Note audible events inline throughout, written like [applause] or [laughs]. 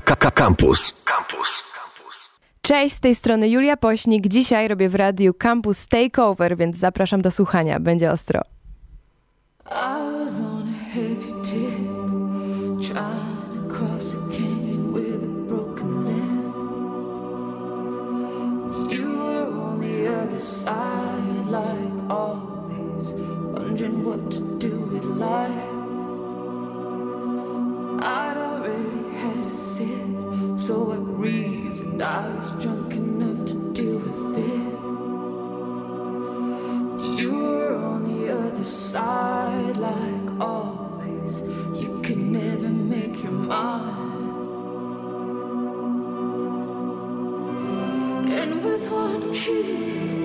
Campus. Campus. Cześć, z tej strony Julia Pośnik. Dzisiaj robię w radiu Campus Takeover, więc zapraszam do słuchania. Będzie ostro. I was on a heavy tip, trying to cross a canyon with a broken limb. You were on the other side, like always, wondering what to do with life. I'd already a so I reasoned I was drunk enough to deal with it. You were on the other side, like always. You could never make your mind. And with one kiss,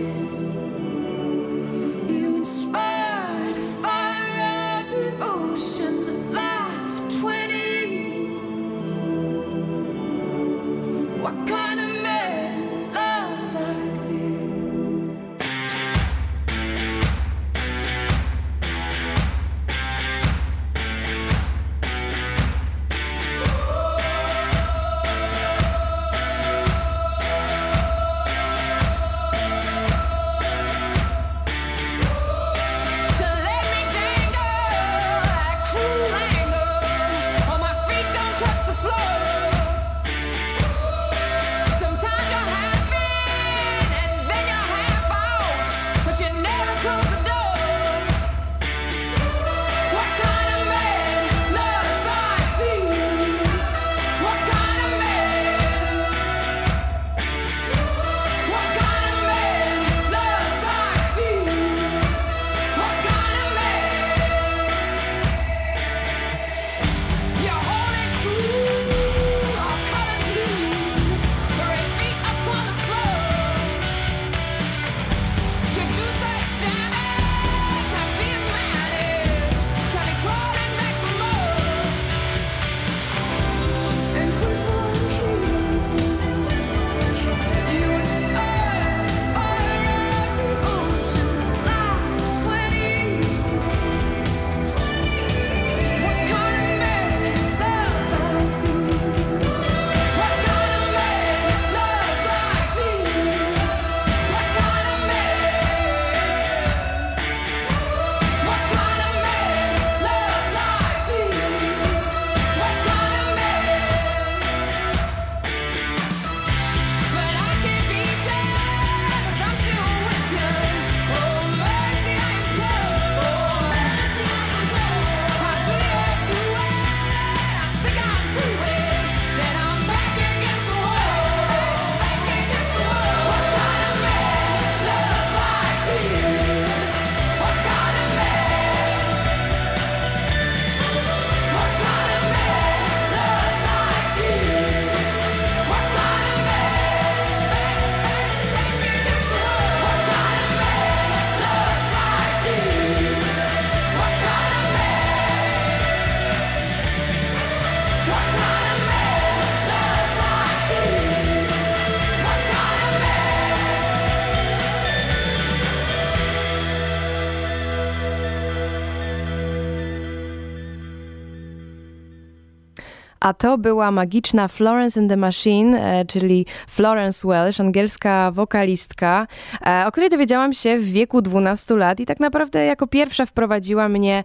A to była magiczna Florence and the Machine, e, czyli Florence Welsh, angielska wokalistka, e, o której dowiedziałam się w wieku 12 lat i tak naprawdę jako pierwsza wprowadziła mnie e,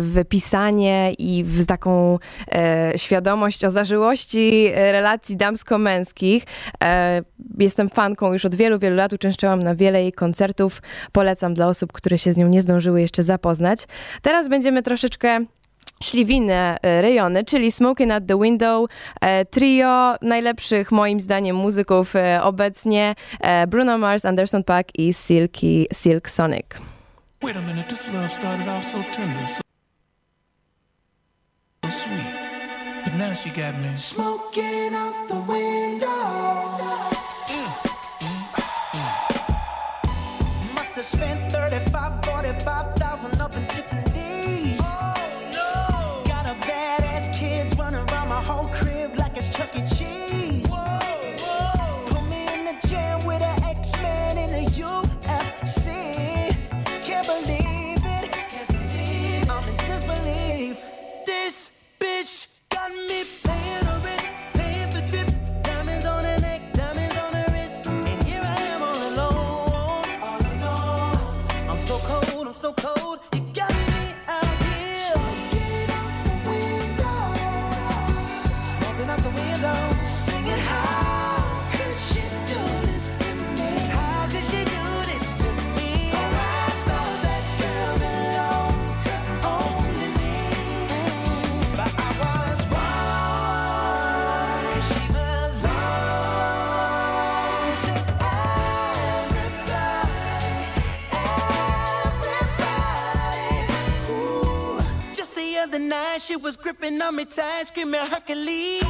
w pisanie i w taką świadomość o zażyłości relacji damsko-męskich. Jestem fanką już od wielu, wielu lat, uczęszczałam na wiele jej koncertów. Polecam dla osób, które się z nią nie zdążyły jeszcze zapoznać. Teraz będziemy troszeczkę szli w inne e, rejony, czyli Smoking at the Window, e, trio najlepszych moim zdaniem muzyków e, obecnie, e, Bruno Mars, Anderson Paak i Silky, Silk Sonic. Wait a minute, this love started off so tender, so so sweet. But now she got me smoking out the window. Must have spent she was gripping on me tight, screaming Hercules.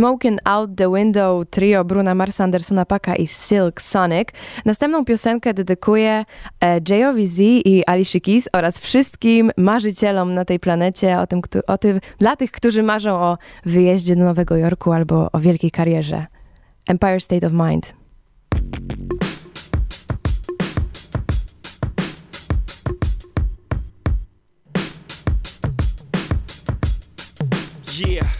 Smoking Out the Window trio Bruna Marsa, Andersona Paka i Silk Sonic. Następną piosenkę dedykuję e, Jayowi Z i Alicia Keys oraz wszystkim marzycielom na tej planecie, o tym, o tym, dla tych, którzy marzą o wyjeździe do Nowego Jorku albo o wielkiej karierze. Empire State of Mind. Yeah,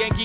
Yankee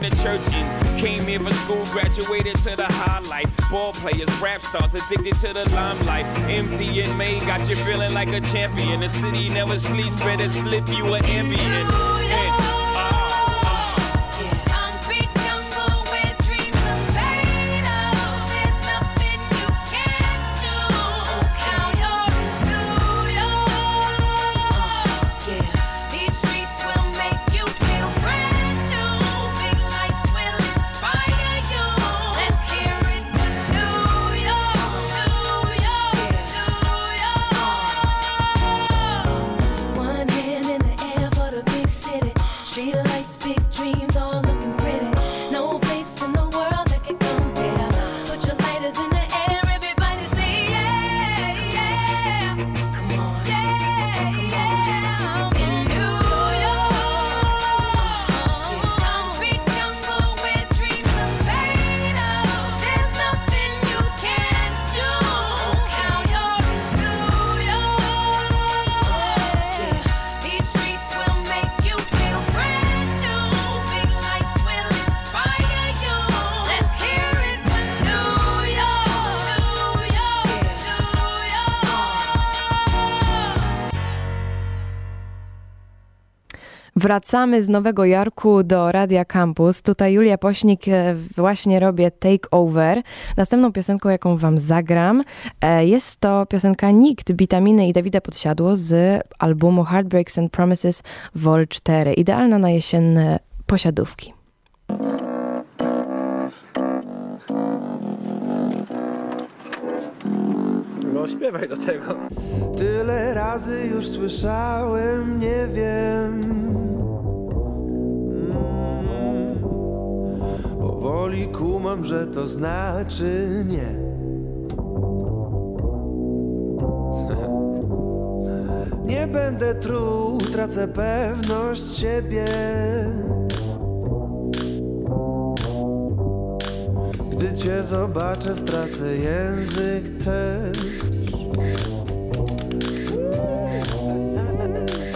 the church in. Came here for school, graduated to the highlight. Ball players, rap stars, addicted to the limelight. Empty and May got you feeling like a champion. The city never sleeps, better slip you an ambient. Wracamy z Nowego Jorku do Radia Campus. Tutaj Julia Pośnik, e, właśnie robię Take Over. Następną piosenką, jaką wam zagram, e, jest to piosenka Nikt, Witaminy i Dawida Podsiadło z albumu Heartbreaks and Promises Vol 4. Idealna na jesienne posiadówki. No śpiewaj do tego. Tyle razy już słyszałem, nie wiem Powoli kumam, że to znaczy nie. [laughs] Nie będę truł, tracę pewność siebie. Gdy cię zobaczę, stracę język też.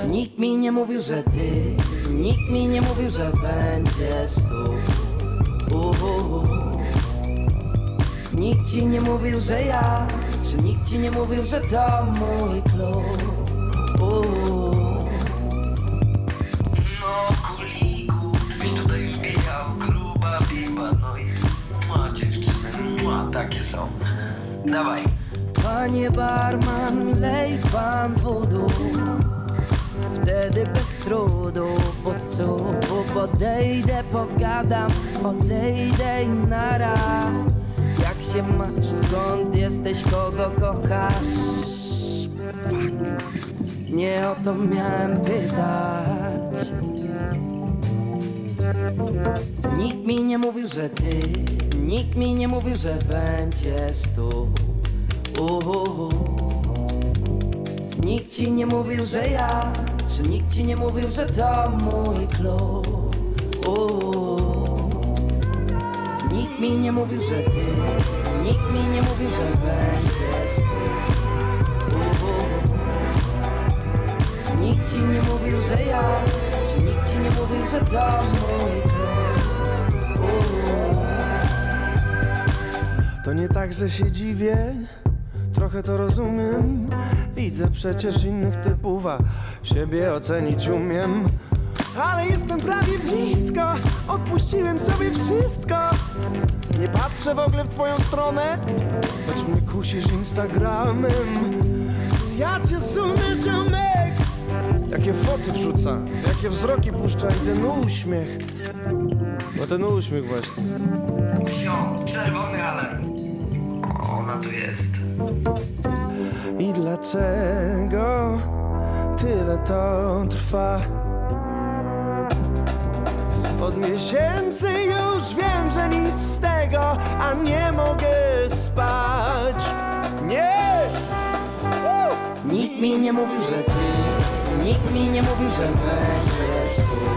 Nikt mi nie mówił, że ty, nikt mi nie mówił, że będziesz tu. Nikt ci nie mówił, że ja Czy nikt ci nie mówił, że to mój klub. No kuliku, byś tutaj już biegał Gruba biba, no i ma dziewczyny, ma takie są. Dawaj. Panie barman, lej pan wodu Wtedy bez trudu, po? Bo podejdę, pogadam, odejdę i nara Jak się masz, skąd jesteś, kogo kochasz? Fuck. Nie o to miałem pytać Nikt mi nie mówił, że ty Nikt mi nie mówił, że będziesz tu. Nikt ci nie mówił, że ja Czy nikt ci nie mówił, że to mój klub. Nikt mi nie mówił, że ty Nikt mi nie mówił, że będziesz tu Nikt ci nie mówił, że ja Czy nikt ci nie mówił, że to mój klub. To nie tak, że się dziwię Trochę to rozumiem. Widzę przecież innych typów, a siebie ocenić umiem. Ale jestem prawie blisko Odpuściłem sobie wszystko. Nie patrzę w ogóle w twoją stronę Choć mnie kusisz Instagramem. Ja cię sunę, ziomek. Jakie foty wrzuca Jakie wzroki puszcza i ten uśmiech. No ten uśmiech właśnie. Wsio, czerwony alarm tu jest I dlaczego tyle to trwa? Od miesięcy już wiem, że nic z tego, a nie mogę spać. Nie! Nikt mi nie mówił, że ty, nikt mi nie mówił, że będziesz tu.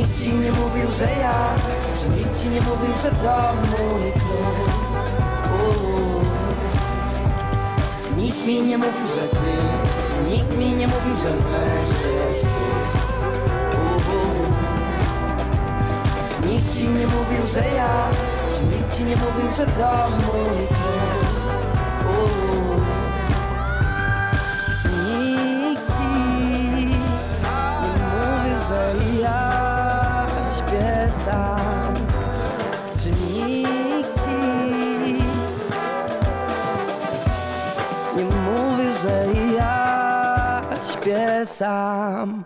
Nikt ci nie mówił, że ja, że nikt ci nie mówił, że to mój klub. Nikt mi nie mówił, że ty, nikt mi nie mówił, że będziesz tu. Nikt ci nie mówił, że ja, że nikt ci nie mówił, że to mój klub. guess I'm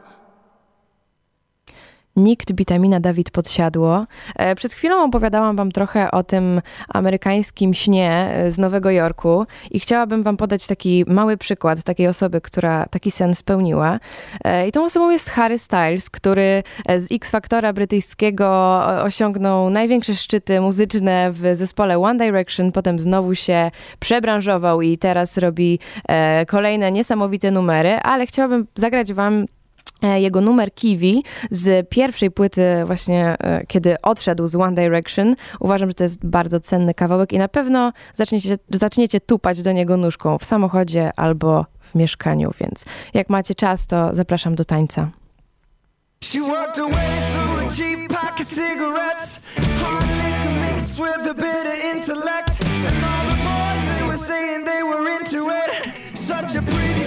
Nikt, Witamina, Dawid Podsiadło. E, Przed chwilą opowiadałam wam trochę o tym amerykańskim śnie e, z Nowego Jorku i chciałabym wam podać taki mały przykład takiej osoby, która taki sen spełniła. E, I tą osobą jest Harry Styles, który z X-Faktora brytyjskiego osiągnął największe szczyty muzyczne w zespole One Direction, potem znowu się przebranżował i teraz robi kolejne niesamowite numery, ale chciałabym zagrać wam jego numer Kiwi z pierwszej płyty właśnie, e, kiedy odszedł z One Direction. Uważam, że to jest bardzo cenny kawałek i na pewno zaczniecie, zaczniecie tupać do niego nóżką w samochodzie albo w mieszkaniu, więc jak macie czas, to zapraszam do tańca. She walked away through a cheap pack of cigarettes. Hard liquor mixed with a bit of intellect. And all the boys, they were saying they were into it. Such a pretty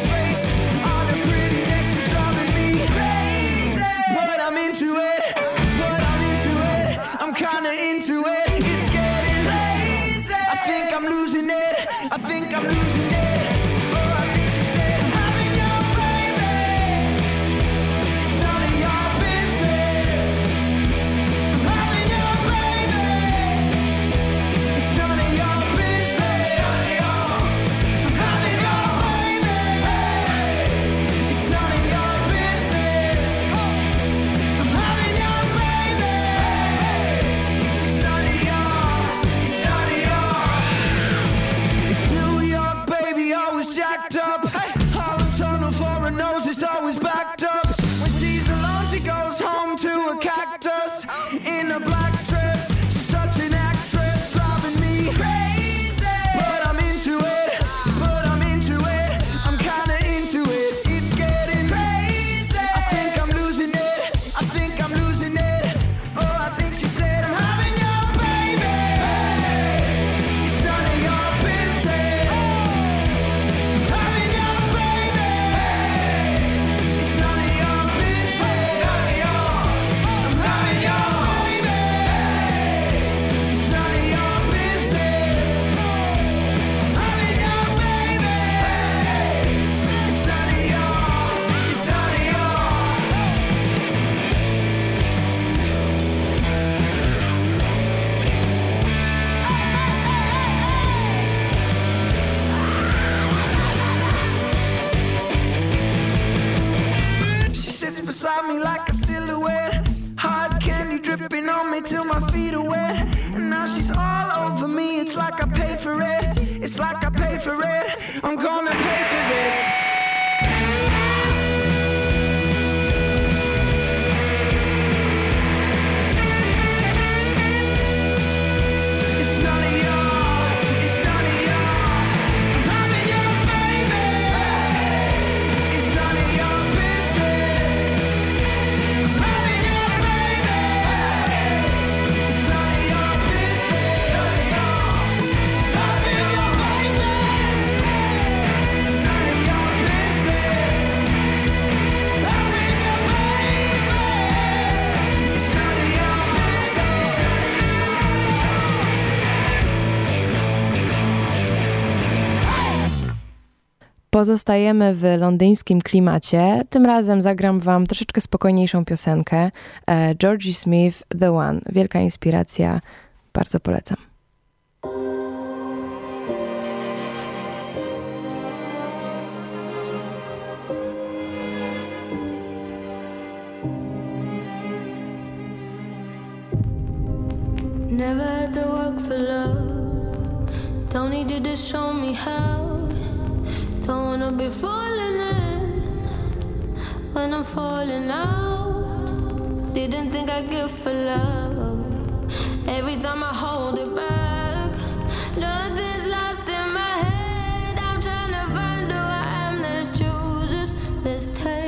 pozostajemy w londyńskim klimacie. Tym razem zagram wam troszeczkę spokojniejszą piosenkę. E, Georgie Smith, The One. Wielka inspiracja. Bardzo polecam. Never had to work for love. Don't need you to show me how. Don't wanna be falling in when I'm falling out. Didn't think I'd give for love. Every time I hold it back, nothing's lost in my head. I'm trying to find who I am. There's choosers, there's takers,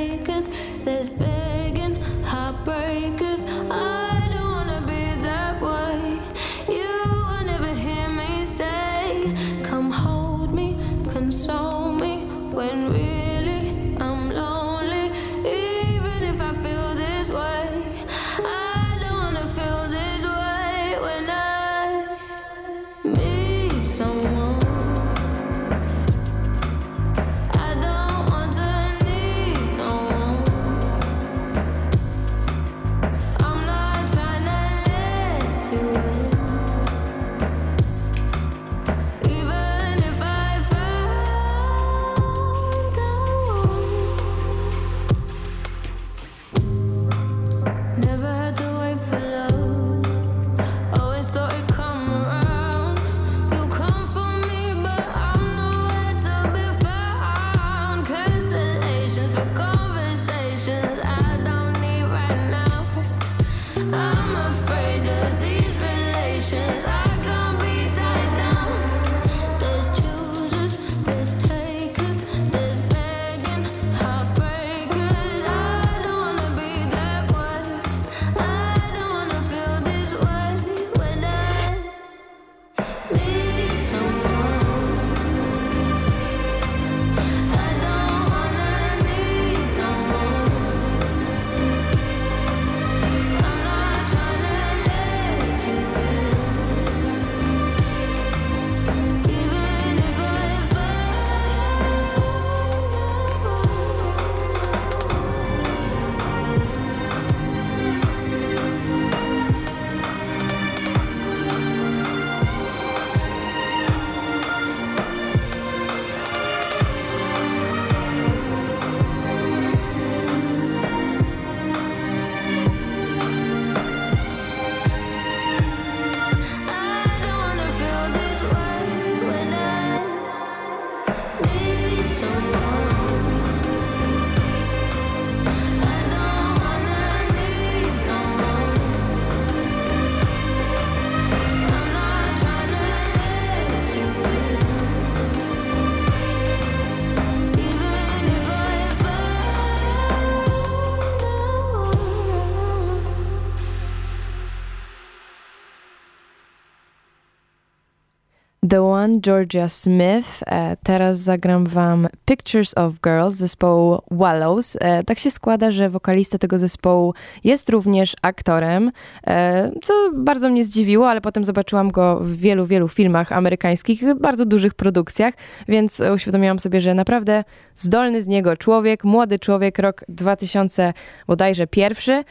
The One Georgia Smith. E, teraz zagram wam Pictures of Girls zespołu Wallows. E, tak się składa, że wokalista tego zespołu jest również aktorem, e, co bardzo mnie zdziwiło, ale potem zobaczyłam go w wielu, wielu filmach amerykańskich, bardzo dużych produkcjach, więc uświadomiłam sobie, że naprawdę zdolny z niego człowiek, młody człowiek, rok 2000 bodajże pierwszy.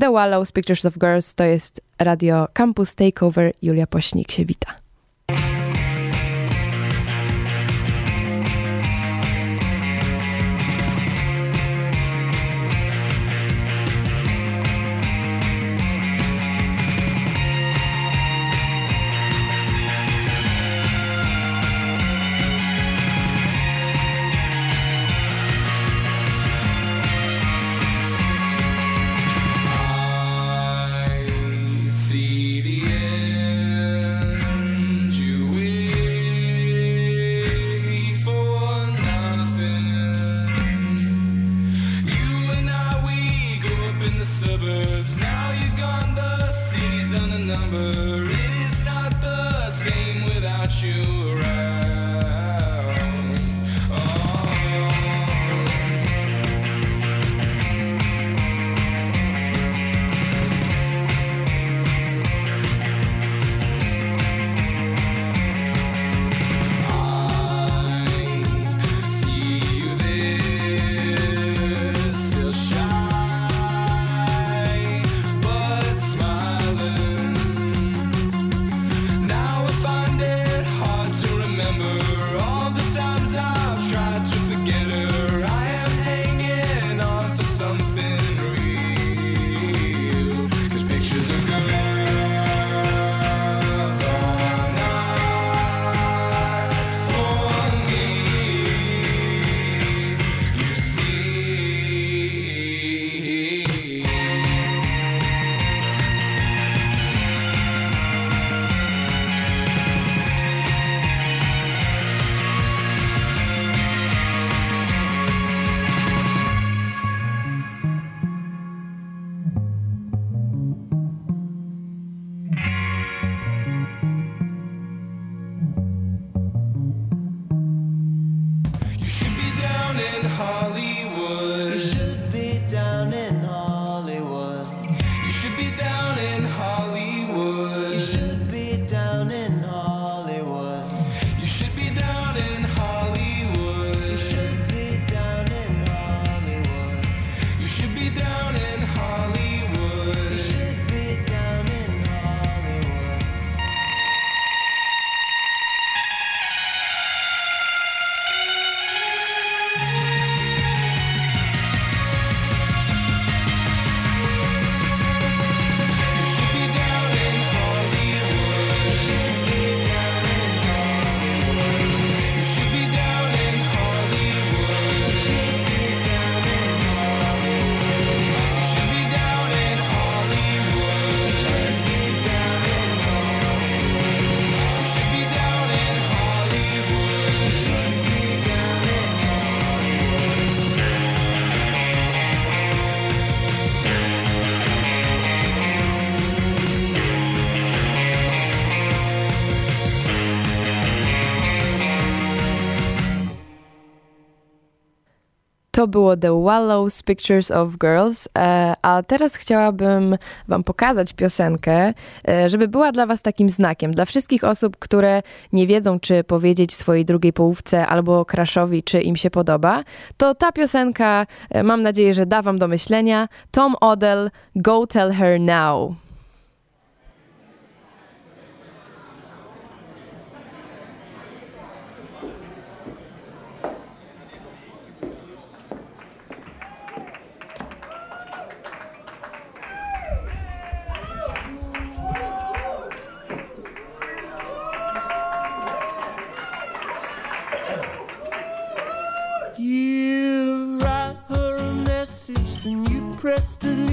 The Wallows Pictures of Girls to jest radio Campus Takeover. Julia Pośnik się wita. I to było The Wallows Pictures of Girls, e, a teraz chciałabym Wam pokazać piosenkę, e, żeby była dla Was takim znakiem. Dla wszystkich osób, które nie wiedzą, czy powiedzieć swojej drugiej połówce albo Kraszowi, czy im się podoba, to ta piosenka, e, mam nadzieję, że da Wam do myślenia. Tom Odell, Go Tell Her Now. Yesterday.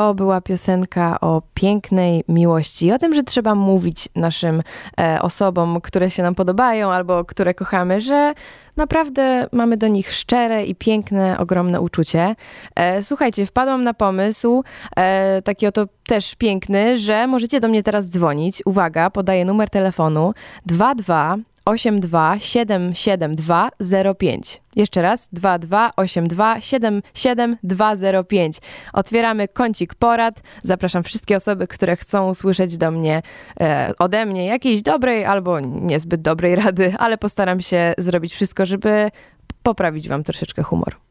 To była piosenka o pięknej miłości, o tym, że trzeba mówić naszym e, osobom, które się nam podobają albo które kochamy, że naprawdę mamy do nich szczere i piękne, ogromne uczucie. E, słuchajcie, wpadłam na pomysł, e, taki oto też piękny, że możecie do mnie teraz dzwonić. Uwaga, podaję numer telefonu 22 82 772 05. Jeszcze raz 22 82 77205. Otwieramy kącik porad. Zapraszam wszystkie osoby, które chcą usłyszeć do mnie e, ode mnie jakiejś dobrej albo niezbyt dobrej rady, ale postaram się zrobić wszystko, żeby poprawić wam troszeczkę humor.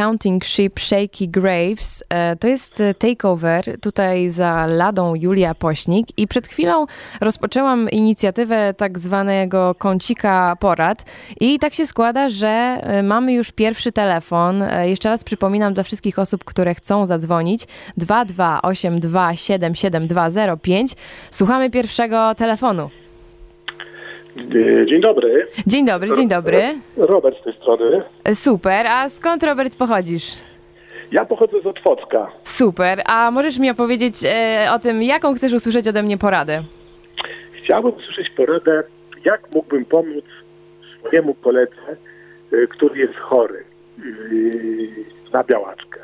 Counting Sheep Shaky Graves. E, To jest e, takeover tutaj za ladą Julia Pośnik i przed chwilą rozpoczęłam inicjatywę tak zwanego kącika porad i tak się składa, że e, mamy już pierwszy telefon. Jeszcze raz przypominam dla wszystkich osób, które chcą zadzwonić 228277205. Słuchamy pierwszego telefonu. E, Dzień dobry. Dzień dobry, dzień dobry. Robert z tej strony. E, Super, a skąd Robert pochodzisz? Ja pochodzę z Otwocka. Super, a możesz mi opowiedzieć e, o tym, jaką chcesz usłyszeć ode mnie poradę? Chciałbym usłyszeć poradę, jak mógłbym pomóc swojemu koledze, e, który jest chory e, na białaczkę.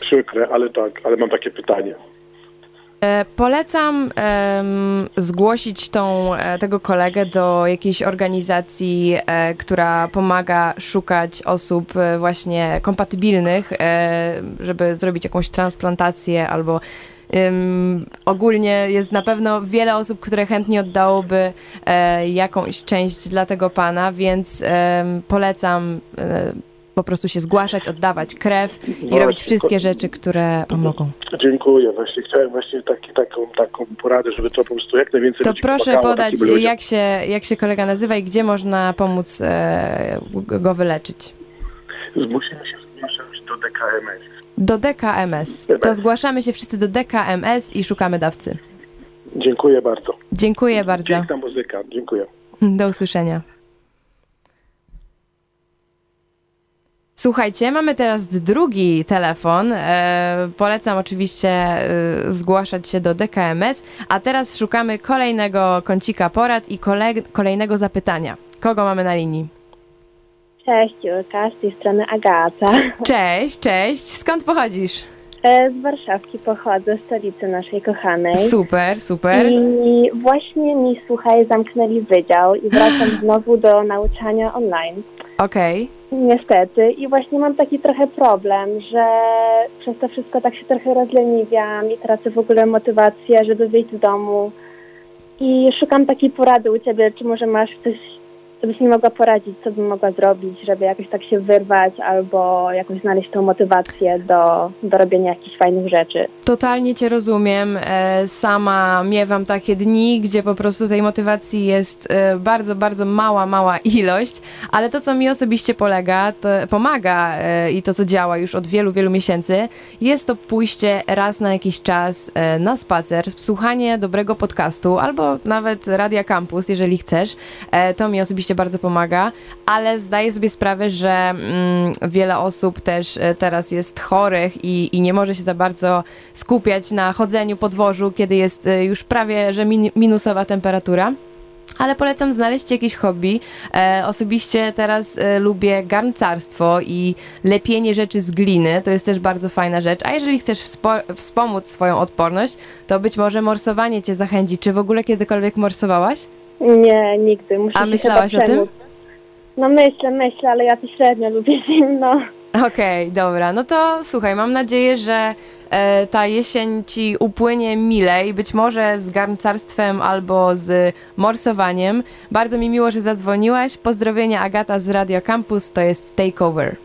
Przykre, ale tak, ale mam takie pytanie. E, Polecam zgłosić tą, e, tego kolegę do jakiejś organizacji, e, która pomaga szukać osób e, właśnie kompatybilnych, e, żeby zrobić jakąś transplantację albo em, ogólnie jest na pewno wiele osób, które chętnie oddałoby e, jakąś część dla tego pana, więc em, polecam e, po prostu się zgłaszać, oddawać krew i Właśnie, robić wszystkie rzeczy, które pomogą. Dziękuję. Właśnie chciałem właśnie taki, taką, taką poradę, żeby to po prostu jak najwięcej To proszę pomagało podać, jak się, jak się kolega nazywa i gdzie można pomóc e, go wyleczyć. Musimy się zgłaszać do DKMS. Do DKMS. To zgłaszamy się wszyscy do DKMS i szukamy dawcy. Dziękuję bardzo. Dziękuję bardzo. Piękna muzyka. Dziękuję. Do usłyszenia. Słuchajcie, mamy teraz drugi telefon. E, polecam oczywiście e, zgłaszać się do DKMS, a teraz szukamy kolejnego kącika porad i kole, kolejnego zapytania. Kogo mamy na linii? Cześć Julka, z tej strony Agata. [laughs] Cześć, cześć. Skąd pochodzisz? E, Z Warszawki pochodzę, stolicy naszej kochanej. Super, super. I właśnie mi, słuchaj, zamknęli wydział i wracam znowu do nauczania online. Okej. Niestety. I właśnie mam taki trochę problem, że przez to wszystko tak się trochę rozleniwiam i tracę w ogóle motywację, żeby wyjść z domu. I szukam takiej porady u Ciebie, czy może masz coś, co byś mi mogła poradzić, co bym mogła zrobić, żeby jakoś tak się wyrwać albo jakoś znaleźć tą motywację do, do robienia jakichś fajnych rzeczy. Totalnie Cię rozumiem. E, Sama miewam takie dni, gdzie po prostu tej motywacji jest e, bardzo, bardzo mała, mała [laughs] ilość, ale to, co mi osobiście polega, pomaga e, i to, co działa już od wielu, wielu miesięcy, jest to pójście raz na jakiś czas na spacer, słuchanie dobrego podcastu albo nawet Radia Campus, jeżeli chcesz. To mi osobiście bardzo pomaga, ale zdaję sobie sprawę, że mm, wiele osób też e, teraz jest chorych i, i nie może się za bardzo skupiać na chodzeniu po dworzu, kiedy jest e, już prawie, że min, minusowa temperatura. Ale polecam znaleźć jakieś hobby. E, osobiście teraz e, lubię garncarstwo i lepienie rzeczy z gliny. To jest też bardzo fajna rzecz. A jeżeli chcesz wspo- wspomóc swoją odporność, to być może morsowanie cię zachęci. Czy w ogóle kiedykolwiek morsowałaś? Nie, nigdy. Muszę A się myślałaś chyba o tym? No myślę, myślę, ale ja to średnio lubię [laughs] zimno. Okej, dobra. No to słuchaj, mam nadzieję, że e, ta jesień ci upłynie milej, być może z garncarstwem albo z morsowaniem. Bardzo mi miło, że zadzwoniłaś. Pozdrowienia Agata z Radio Campus, to jest Takeover.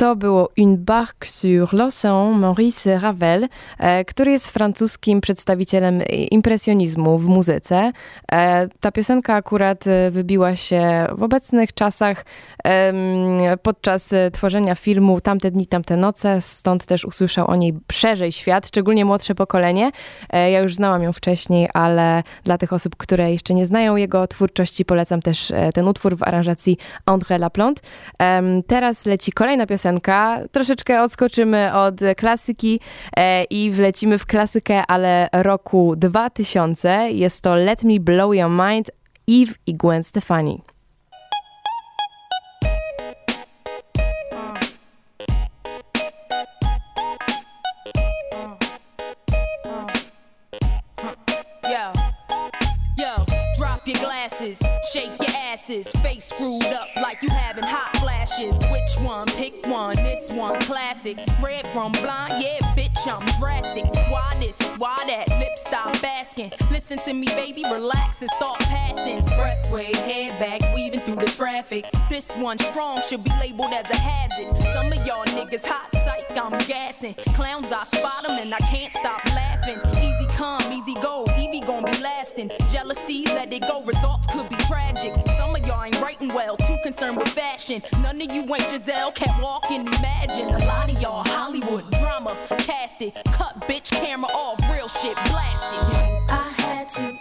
To było Une barque sur l'océan Maurice Ravel, e, który jest francuskim przedstawicielem impresjonizmu w muzyce. E, ta piosenka akurat e, wybiła się w obecnych czasach podczas tworzenia filmu Tamte dni, tamte noce, stąd też usłyszał o niej szerzej świat, szczególnie młodsze pokolenie. Ja już znałam ją wcześniej, ale dla tych osób, które jeszcze nie znają jego twórczości, polecam też ten utwór w aranżacji André Laplante. Teraz leci kolejna piosenka, piosenka. Troszeczkę odskoczymy od klasyki e, i wlecimy w klasykę, ale roku 2000. Jest to Let Me Blow Your Mind, Eve i Gwen Stefani. shake your asses, face screwed up like you having hot flashes. Which one? Pick one. This one, classic. From blind, yeah, bitch, I'm drastic. Why this? Why that? Lip stop asking. Listen to me, baby, relax and start passing. Expressway, head back, weaving through the traffic. This one strong should be labeled as a hazard. Some of y'all niggas hot psych, I'm gassing. Clowns, I spot them and I can't stop laughing. Easy come, easy go, Evie gon' be lasting. Jealousy, let it go, results could be tragic. Some of y'all ain't writing well, too concerned with fashion. None of you ain't Giselle, can't walk and imagine. A lot of y'all Hollywood drama, cast it, cut bitch camera off, real shit blasted. I had to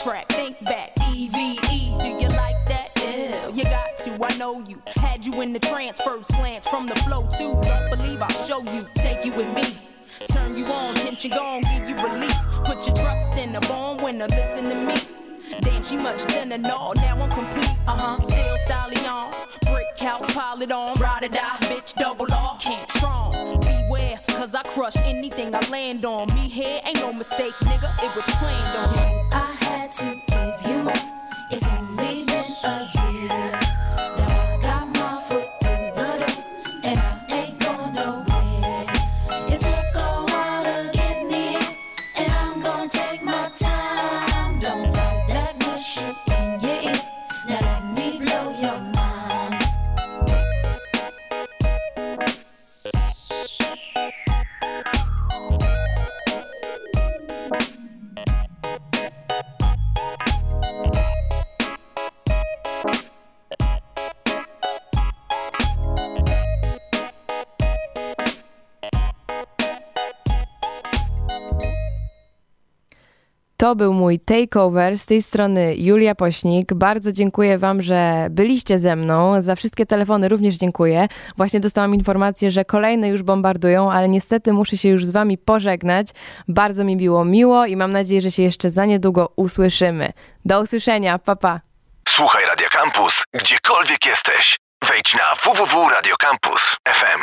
Think back. E V E. Do you like that? Yeah, you got to. I know you. Had you in the trance, first glance from the flow too. Don't believe I'll show you. Take you with me. Turn you on, tension gone, give you relief. Put your trust in the born winner, listen to me. Damn, she much thinner, no, now I'm complete. Uh huh, still styling on. Brick house, pile it on. Ride or die, bitch, double R, can't strong. Beware, cause I crush anything I land on. Me here ain't no mistake, nigga, it was planned on. I to give you. It's only To był mój takeover. Z tej strony Julia Pośnik. Bardzo dziękuję Wam, że byliście ze mną. Za wszystkie telefony również dziękuję. Właśnie dostałam informację, że kolejne już bombardują, ale niestety muszę się już z Wami pożegnać. Bardzo mi było miło i mam nadzieję, że się jeszcze za niedługo usłyszymy. Do usłyszenia. Pa, pa. Słuchaj Radio Campus, gdziekolwiek jesteś. Wejdź na www.radiocampus.fm.